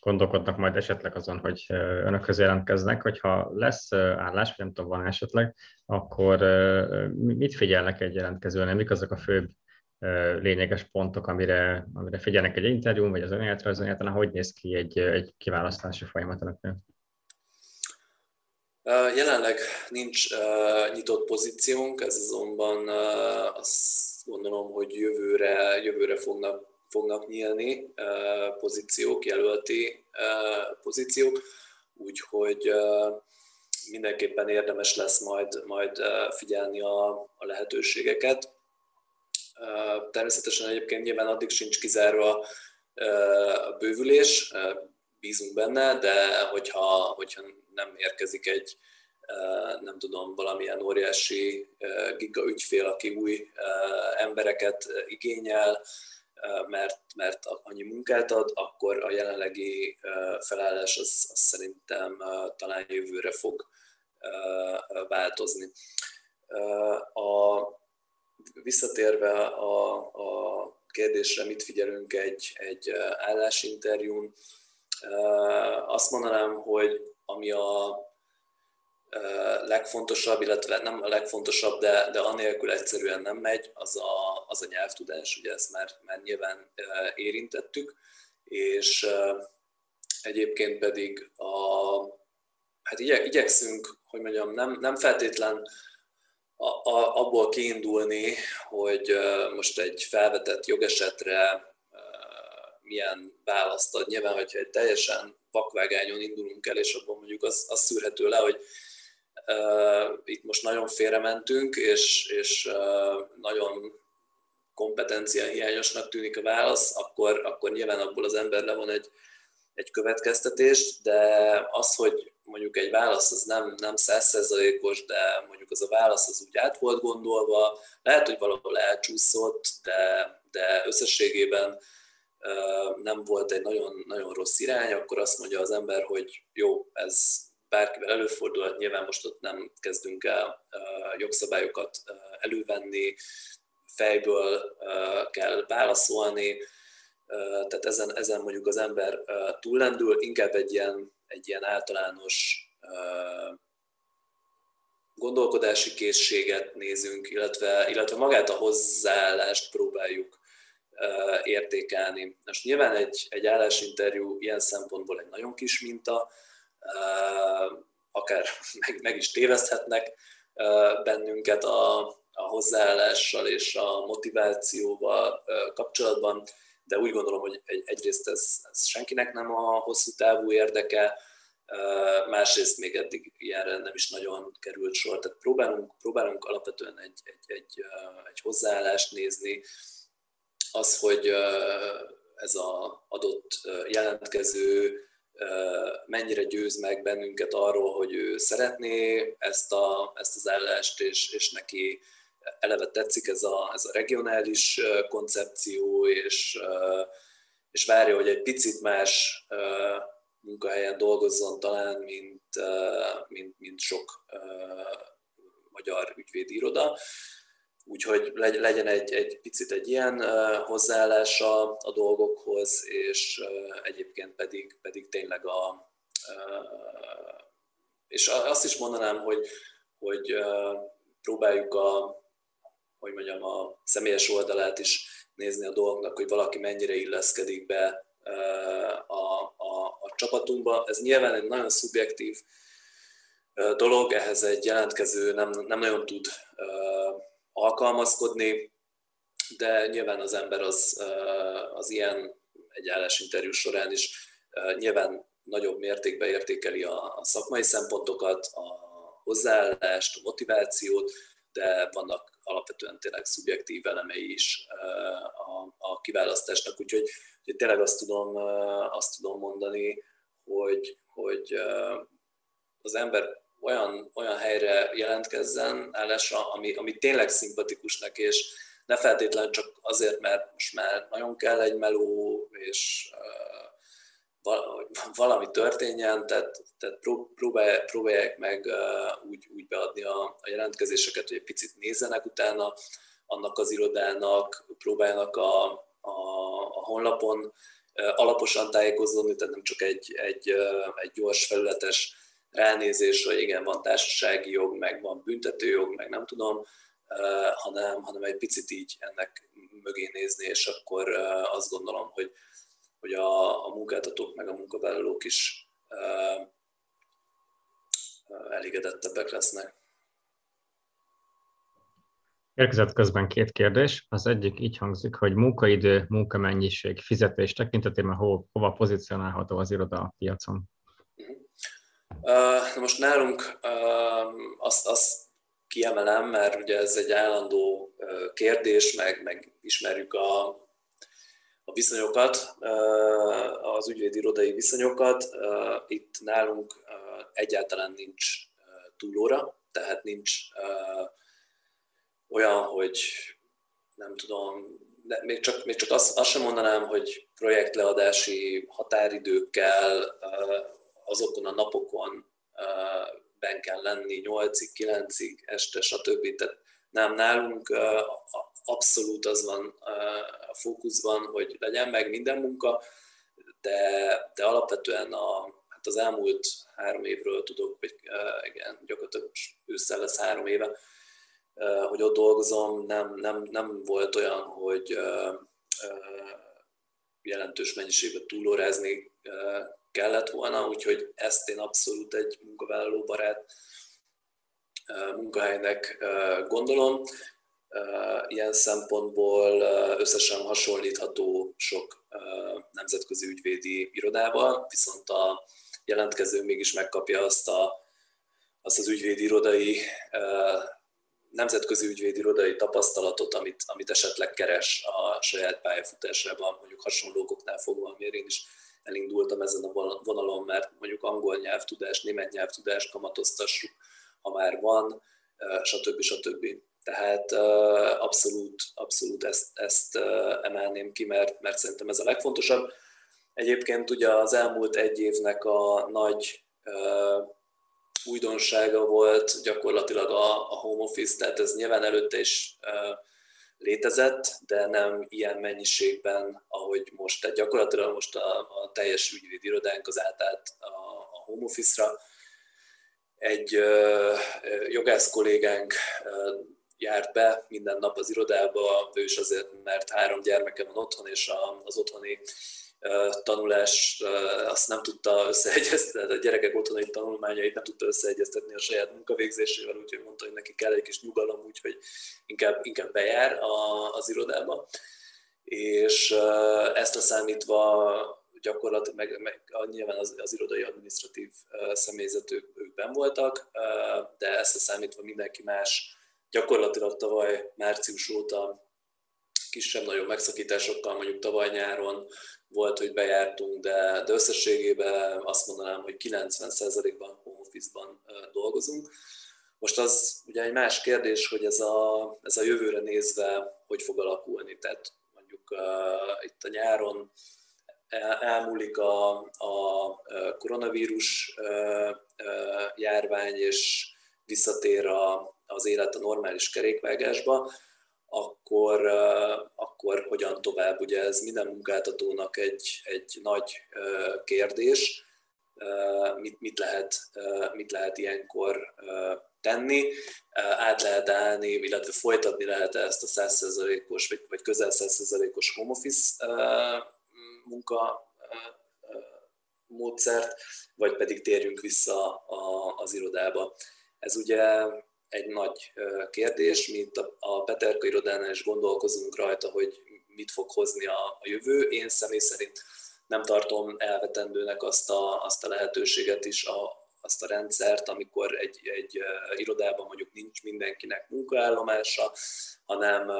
S1: gondolkodnak majd esetleg azon, hogy önökhöz jelentkeznek, hogyha lesz állás, vagy nem tudom, van esetleg, akkor mit figyelnek egy jelentkezőnél, mik azok a főbb lényeges pontok, amire, amire figyelnek egy interjún, vagy az önéletrajzon, hogy néz ki egy, egy kiválasztási folyamat önöknél?
S2: Jelenleg nincs nyitott pozíciónk, ez azonban azt gondolom, hogy jövőre, jövőre fognak, fognak nyílni pozíciók, jelölti pozíciók, úgyhogy mindenképpen érdemes lesz majd, majd figyelni a, a lehetőségeket. Természetesen egyébként nyilván addig sincs kizárva a bővülés, bízunk benne, de hogyha, hogyha nem érkezik egy, nem tudom, valamilyen óriási giga ügyfél, aki új embereket igényel, mert, mert annyi munkát ad, akkor a jelenlegi felállás az, az szerintem talán jövőre fog változni. A, visszatérve a, a kérdésre, mit figyelünk egy, egy állásinterjún, azt mondanám, hogy ami a legfontosabb, illetve nem a legfontosabb, de, de anélkül egyszerűen nem megy, az a, az a nyelvtudás, ugye ezt már, már nyilván érintettük, és egyébként pedig a, hát igye, igyekszünk, hogy mondjam, nem, nem feltétlen a, a, abból kiindulni, hogy most egy felvetett jogesetre milyen választ ad. Nyilván, hogyha egy teljesen vakvágányon indulunk el, és abban mondjuk az, az szűrhető le, hogy uh, itt most nagyon félrementünk, és, és uh, nagyon kompetencia hiányosnak tűnik a válasz, akkor, akkor nyilván abból az ember levon egy, egy következtetést, de az, hogy mondjuk egy válasz az nem, nem százszerzalékos, de mondjuk az a válasz az úgy át volt gondolva, lehet, hogy valahol elcsúszott, de, de összességében nem volt egy nagyon, nagyon rossz irány, akkor azt mondja az ember, hogy jó, ez bárkivel előfordulhat, nyilván most ott nem kezdünk el jogszabályokat elővenni, fejből kell válaszolni, tehát ezen, ezen mondjuk az ember túllendül, inkább egy ilyen, egy ilyen általános gondolkodási készséget nézünk, illetve, illetve magát a hozzáállást próbáljuk értékelni. Most nyilván egy, egy állásinterjú ilyen szempontból egy nagyon kis minta, akár <laughs> meg, meg is téveszthetnek bennünket a, a hozzáállással és a motivációval kapcsolatban, de úgy gondolom, hogy egy, egyrészt ez, ez senkinek nem a hosszú távú érdeke, másrészt még eddig ilyenre nem is nagyon került sor. Tehát próbálunk, próbálunk alapvetően egy, egy, egy, egy hozzáállást nézni, az, hogy ez az adott jelentkező mennyire győz meg bennünket arról, hogy ő szeretné ezt, a, ezt az állást, és, és neki eleve tetszik ez a, ez a regionális koncepció, és, és várja, hogy egy picit más munkahelyen dolgozzon talán, mint, mint, mint sok magyar ügyvédi iroda Úgyhogy legyen egy, egy picit egy ilyen hozzáállása a dolgokhoz, és egyébként pedig, pedig tényleg a... És azt is mondanám, hogy, hogy próbáljuk a, hogy mondjam, a személyes oldalát is nézni a dolgoknak, hogy valaki mennyire illeszkedik be a, a, a csapatunkba. Ez nyilván egy nagyon szubjektív dolog, ehhez egy jelentkező nem, nem nagyon tud alkalmazkodni, de nyilván az ember az, az ilyen egy állásinterjú során is nyilván nagyobb mértékben értékeli a, szakmai szempontokat, a hozzáállást, a motivációt, de vannak alapvetően tényleg szubjektív elemei is a, a kiválasztásnak, úgyhogy, úgyhogy tényleg azt tudom, azt tudom mondani, hogy, hogy az ember olyan, olyan helyre jelentkezzen állásra, ami, ami tényleg szimpatikusnak, és ne feltétlenül csak azért, mert most már nagyon kell egy meló, és valami történjen, tehát, tehát próbálják, próbálják meg úgy, úgy beadni a, a jelentkezéseket, hogy egy picit nézzenek utána annak az irodának, próbáljanak a, a, a honlapon alaposan tájékozódni, tehát nem csak egy, egy, egy gyors felületes ránézés, hogy igen, van társasági jog, meg van büntetőjog, meg nem tudom, hanem, hanem egy picit így ennek mögé nézni, és akkor azt gondolom, hogy, hogy a, a munkáltatók meg a munkavállalók is elégedettebbek lesznek.
S1: Érkezett közben két kérdés. Az egyik így hangzik, hogy munkaidő, munkamennyiség, fizetés tekintetében hova, hova pozícionálható az iroda a piacon?
S2: Most nálunk azt, azt kiemelem, mert ugye ez egy állandó kérdés, meg, meg ismerjük a, a viszonyokat, az ügyvédi irodai viszonyokat. Itt nálunk egyáltalán nincs túlóra, tehát nincs olyan, hogy nem tudom, de még csak, még csak azt, azt sem mondanám, hogy projektleadási határidőkkel azokon a napokon ben kell lenni 8-ig, 9-ig, este, stb. Tehát nem, nálunk abszolút az van a fókuszban, hogy legyen meg minden munka, de, de alapvetően a, hát az elmúlt három évről tudok, hogy igen, gyakorlatilag ősszel lesz három éve, hogy ott dolgozom, nem, nem, nem volt olyan, hogy jelentős mennyiségben túlórázni kellett volna, úgyhogy ezt én abszolút egy munkavállaló barát munkahelynek gondolom. Ilyen szempontból összesen hasonlítható sok nemzetközi ügyvédi irodával, viszont a jelentkező mégis megkapja azt, a, azt az ügyvédi irodai nemzetközi ügyvédi irodai tapasztalatot, amit, amit esetleg keres a saját pályafutásában, mondjuk hasonlókoknál fogva, miért én is elindultam ezen a vonalon, mert mondjuk angol nyelvtudás, német nyelvtudás kamatoztassuk, ha már van, stb. stb. Tehát abszolút, abszolút ezt, ezt emelném ki, mert, mert szerintem ez a legfontosabb. Egyébként ugye az elmúlt egy évnek a nagy újdonsága volt gyakorlatilag a, a home office, tehát ez nyilván előtte is létezett, de nem ilyen mennyiségben, ahogy most. Tehát gyakorlatilag most a, a teljes ügyvédi irodánk az átállt a, a home office-ra. Egy ö, jogász kollégánk ö, járt be minden nap az irodába, ő is azért, mert három gyermeke van otthon, és a, az otthoni tanulás azt nem tudta összeegyeztetni, a gyerekek otthoni tanulmányait nem tudta összeegyeztetni a saját munkavégzésével, úgyhogy mondta, hogy neki kell egy kis nyugalom, úgyhogy inkább, inkább bejár az irodába. És ezt leszámítva gyakorlatilag, meg, meg nyilván az, az irodai adminisztratív személyzet ők, ők ben voltak, de ezt leszámítva mindenki más gyakorlatilag tavaly március óta kisebb-nagyobb megszakításokkal, mondjuk tavaly nyáron volt, hogy bejártunk, de, de összességében azt mondanám, hogy 90%-ban home office-ban dolgozunk. Most az ugye egy más kérdés, hogy ez a, ez a jövőre nézve hogy fog alakulni. Tehát mondjuk uh, itt a nyáron elmúlik a, a koronavírus uh, uh, járvány, és visszatér a, az élet a normális kerékvágásba, akkor, akkor hogyan tovább? Ugye ez minden munkáltatónak egy, egy nagy kérdés, mit, mit, lehet, mit lehet ilyenkor tenni, át lehet állni, illetve folytatni lehet ezt a 100%-os vagy, vagy közel 100%-os home office munka módszert, vagy pedig térjünk vissza az irodába. Ez ugye egy nagy kérdés, mint a Peterka irodánál is gondolkozunk rajta, hogy mit fog hozni a, jövő. Én személy szerint nem tartom elvetendőnek azt a, azt a lehetőséget is, a, azt a rendszert, amikor egy, egy irodában mondjuk nincs mindenkinek munkaállomása, hanem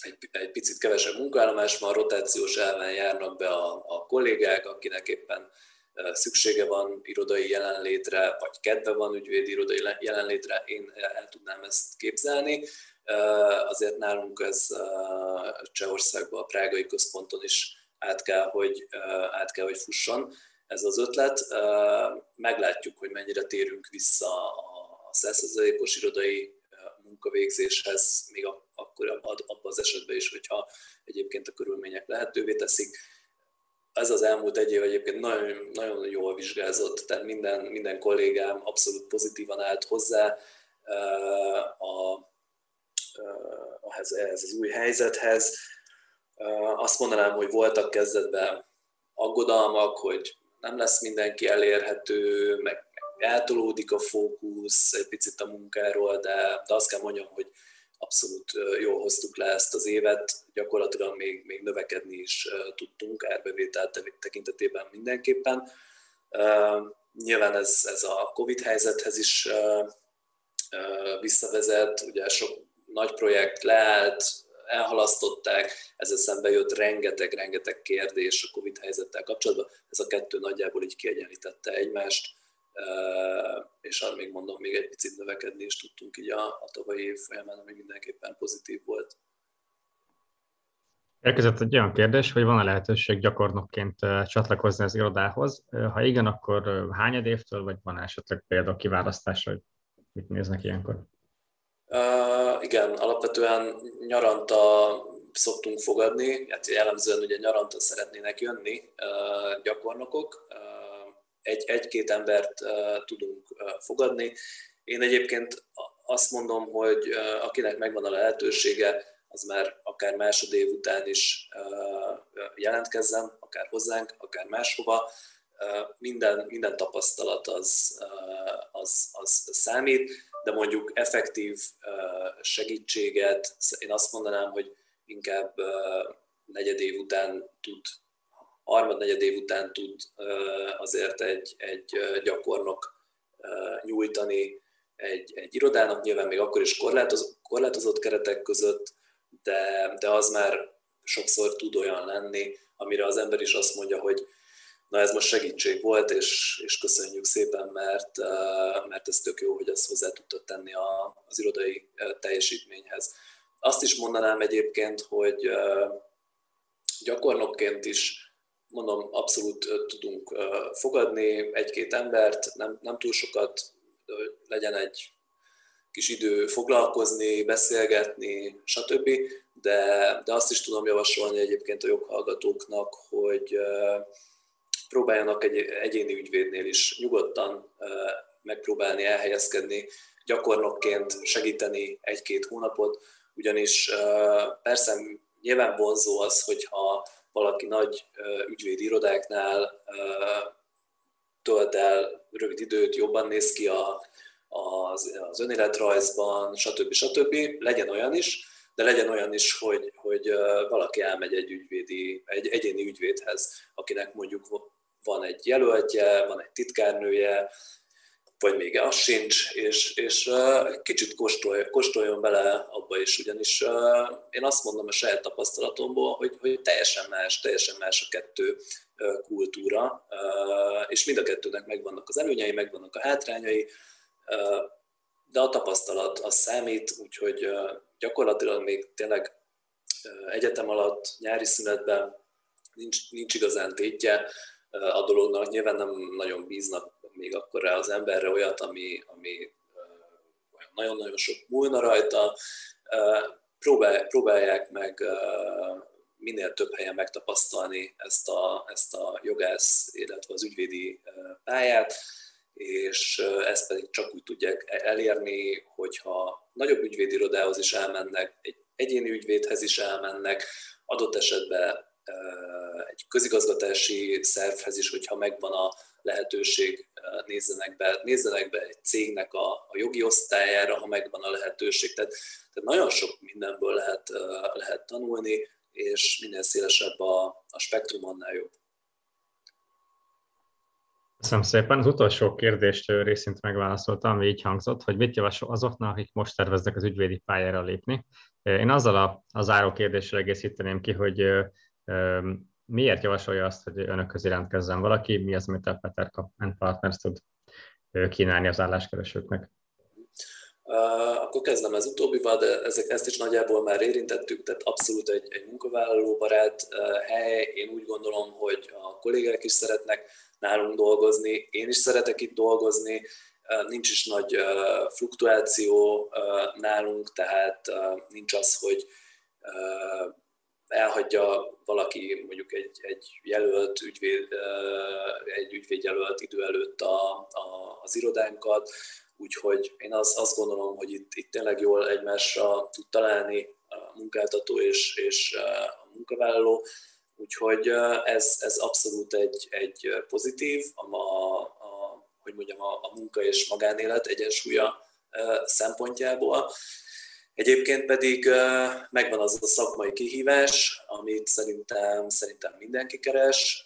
S2: egy, egy picit kevesebb munkaállomás van, rotációs elven járnak be a, a kollégák, akinek éppen szüksége van irodai jelenlétre, vagy kedve van ügyvédi irodai jelenlétre, én el tudnám ezt képzelni. Azért nálunk ez Csehországban, a Prágai Központon is át kell, hogy, át kell, hogy fusson ez az ötlet. Meglátjuk, hogy mennyire térünk vissza a 100%-os irodai munkavégzéshez, még akkor abban az esetben is, hogyha egyébként a körülmények lehetővé teszik ez az elmúlt egy év egyébként nagyon, nagyon jól vizsgázott, tehát minden, minden kollégám abszolút pozitívan állt hozzá a, ehhez, ehhez az új helyzethez. Azt mondanám, hogy voltak kezdetben aggodalmak, hogy nem lesz mindenki elérhető, meg eltolódik a fókusz egy picit a munkáról, de, de azt kell mondjam, hogy abszolút jól hoztuk le ezt az évet, gyakorlatilag még, még növekedni is tudtunk árbevétel tekintetében mindenképpen. Nyilván ez, ez a Covid helyzethez is visszavezet, ugye sok nagy projekt leállt, elhalasztották, ezzel szembe jött rengeteg-rengeteg kérdés a Covid helyzettel kapcsolatban. Ez a kettő nagyjából így kiegyenlítette egymást és arra még mondom, még egy picit növekedni is tudtunk így a, a tavalyi év folyamán, ami mindenképpen pozitív volt.
S1: Érkezett egy olyan kérdés, hogy van-e lehetőség gyakornokként csatlakozni az irodához? Ha igen, akkor hányad évtől, vagy van esetleg például kiválasztásra, hogy mit néznek ilyenkor?
S2: Uh, igen, alapvetően nyaranta szoktunk fogadni, hát jellemzően ugye nyaranta szeretnének jönni uh, gyakornokok, uh, egy, egy-két embert tudunk fogadni. Én egyébként azt mondom, hogy akinek megvan a lehetősége, az már akár másodév után is jelentkezzen, akár hozzánk, akár máshova. Minden, minden tapasztalat az, az, az számít, de mondjuk effektív segítséget, én azt mondanám, hogy inkább negyed év után tud harmad-negyed év után tud azért egy, egy gyakornok nyújtani egy, egy irodának, nyilván még akkor is korlátozott, korlátozott keretek között, de, de az már sokszor tud olyan lenni, amire az ember is azt mondja, hogy na ez most segítség volt, és, és köszönjük szépen, mert, mert ez tök jó, hogy ezt hozzá tudta tenni a, az irodai teljesítményhez. Azt is mondanám egyébként, hogy gyakornokként is mondom, abszolút tudunk fogadni egy-két embert, nem, nem túl sokat, legyen egy kis idő foglalkozni, beszélgetni, stb. De, de azt is tudom javasolni egyébként a joghallgatóknak, hogy próbáljanak egy egyéni ügyvédnél is nyugodtan megpróbálni elhelyezkedni, gyakornokként segíteni egy-két hónapot, ugyanis persze nyilván vonzó az, hogyha valaki nagy ügyvédi irodáknál tölt el rövid időt, jobban néz ki a, az, az önéletrajzban, stb. stb. Legyen olyan is, de legyen olyan is, hogy, hogy valaki elmegy egy ügyvédi, egy egyéni ügyvédhez, akinek mondjuk van egy jelöltje, van egy titkárnője, vagy még az sincs, és, és kicsit kóstolj, kóstoljon bele abba is, ugyanis én azt mondom a saját tapasztalatomból, hogy, hogy teljesen más, teljesen más a kettő kultúra, és mind a kettőnek megvannak az előnyei, megvannak a hátrányai, de a tapasztalat az számít, úgyhogy gyakorlatilag még tényleg egyetem alatt, nyári szünetben nincs, nincs igazán tétje a dolognak, nyilván nem nagyon bíznak még akkor rá az emberre olyat, ami, ami nagyon-nagyon sok múlna rajta. próbál, próbálják meg minél több helyen megtapasztalni ezt a, ezt a jogász, illetve az ügyvédi pályát, és ezt pedig csak úgy tudják elérni, hogyha nagyobb ügyvédirodához is elmennek, egy egyéni ügyvédhez is elmennek, adott esetben egy közigazgatási szervhez is, hogyha megvan a lehetőség, nézzenek be, nézzenek be egy cégnek a, a jogi osztályára, ha megvan a lehetőség. Tehát, tehát nagyon sok mindenből lehet, lehet tanulni, és minél szélesebb a, a spektrum, annál jobb.
S1: Köszönöm szépen. Az utolsó kérdést részint megválaszoltam, ami így hangzott, hogy mit javasol azoknak, akik most terveznek az ügyvédi pályára lépni. Én azzal a, a záró kérdéssel egészíteném ki, hogy miért javasolja azt, hogy önök jelentkezzen valaki, mi az, amit a Peter Partners tud kínálni az álláskeresőknek?
S2: Akkor kezdem az utóbbival, de ezek, ezt is nagyjából már érintettük, tehát abszolút egy, egy munkavállalóbarát hely. Én úgy gondolom, hogy a kollégák is szeretnek nálunk dolgozni, én is szeretek itt dolgozni, nincs is nagy fluktuáció nálunk, tehát nincs az, hogy elhagyja valaki mondjuk egy, egy jelölt ügyvéd, egy ügyvédjelölt idő előtt a, a, az irodánkat, úgyhogy én azt, azt gondolom, hogy itt, itt tényleg jól egymásra tud találni a munkáltató és, és a munkavállaló, úgyhogy ez, ez abszolút egy, egy pozitív, a, a, hogy mondjam, a, a munka és magánélet egyensúlya szempontjából. Egyébként pedig megvan az a szakmai kihívás, amit szerintem, szerintem mindenki keres.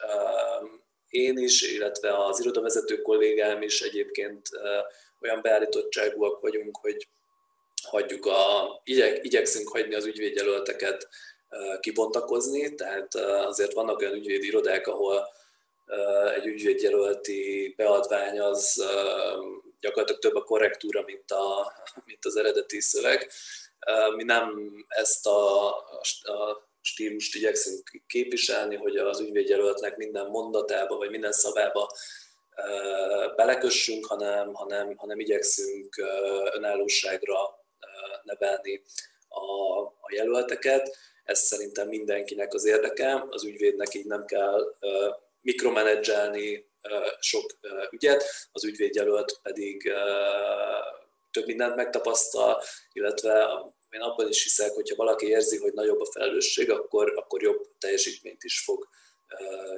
S2: Én is, illetve az irodavezető kollégám is egyébként olyan beállítottságúak vagyunk, hogy hagyjuk a, igyek, igyekszünk hagyni az ügyvédjelölteket kibontakozni, tehát azért vannak olyan ügyvédi irodák, ahol egy ügyvédjelölti beadvány az gyakorlatilag több a korrektúra, mint, a, mint az eredeti szöveg. Mi nem ezt a, a stílust igyekszünk képviselni, hogy az ügyvédjelöltnek minden mondatába vagy minden szavába belekössünk, hanem, hanem, hanem igyekszünk önállóságra nevelni a, a jelölteket. Ez szerintem mindenkinek az érdeke, az ügyvédnek így nem kell mikromanedzselni sok ügyet, az ügyvédjelölt pedig több mindent megtapasztal, illetve én abban is hiszek, hogyha valaki érzi, hogy nagyobb a felelősség, akkor, akkor jobb teljesítményt is fog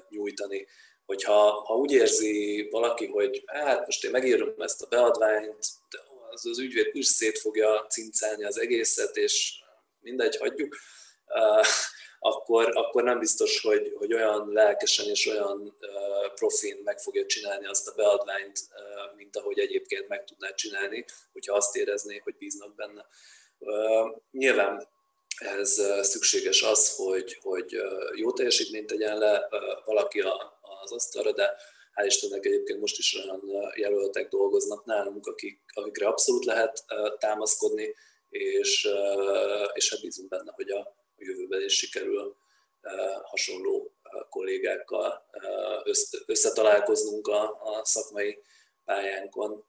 S2: nyújtani. Hogyha ha úgy érzi valaki, hogy hát most én megírom ezt a beadványt, de az, az ügyvéd is szét fogja cincálni az egészet, és mindegy, hagyjuk, akkor, akkor nem biztos, hogy, hogy olyan lelkesen és olyan profin meg fogja csinálni azt a beadványt, mint ahogy egyébként meg tudná csinálni, hogyha azt érezné, hogy bíznak benne. Nyilván ez szükséges az, hogy, hogy jó teljesítményt tegyen le valaki az asztalra, de hál' Istennek egyébként most is olyan jelöltek dolgoznak nálunk, akik, akikre abszolút lehet támaszkodni, és, és hát bízunk benne, hogy a, a jövőben is sikerül hasonló kollégákkal összetalálkoznunk a, a szakmai pályánkon.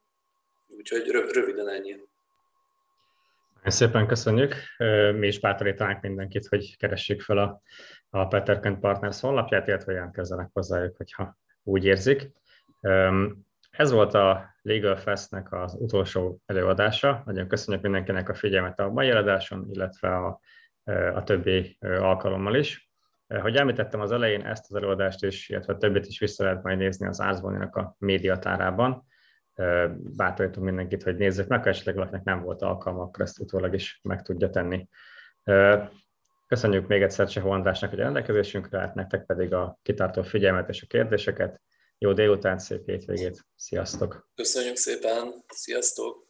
S2: Úgyhogy röviden ennyi.
S1: Nagyon szépen köszönjük. Mi is bátorítanánk mindenkit, hogy keressék fel a, a Peter Kent Partners honlapját, illetve jelentkezzenek hozzájuk, hogyha úgy érzik. Ez volt a Legal Festnek az utolsó előadása. Nagyon köszönjük mindenkinek a figyelmet a mai előadáson, illetve a, a többi alkalommal is. Hogy említettem az elején, ezt az előadást is, illetve a többit is vissza lehet majd nézni az Árzboninak a médiatárában. Bátorítom mindenkit, hogy nézzék meg, ha esetleg valakinek nem volt alkalma, akkor ezt utólag is meg tudja tenni. Köszönjük még egyszer Csehó Andrásnak, hogy a rendelkezésünkre állt, nektek pedig a kitartó figyelmet és a kérdéseket. Jó délután, szép hétvégét, sziasztok!
S2: Köszönjük szépen, sziasztok!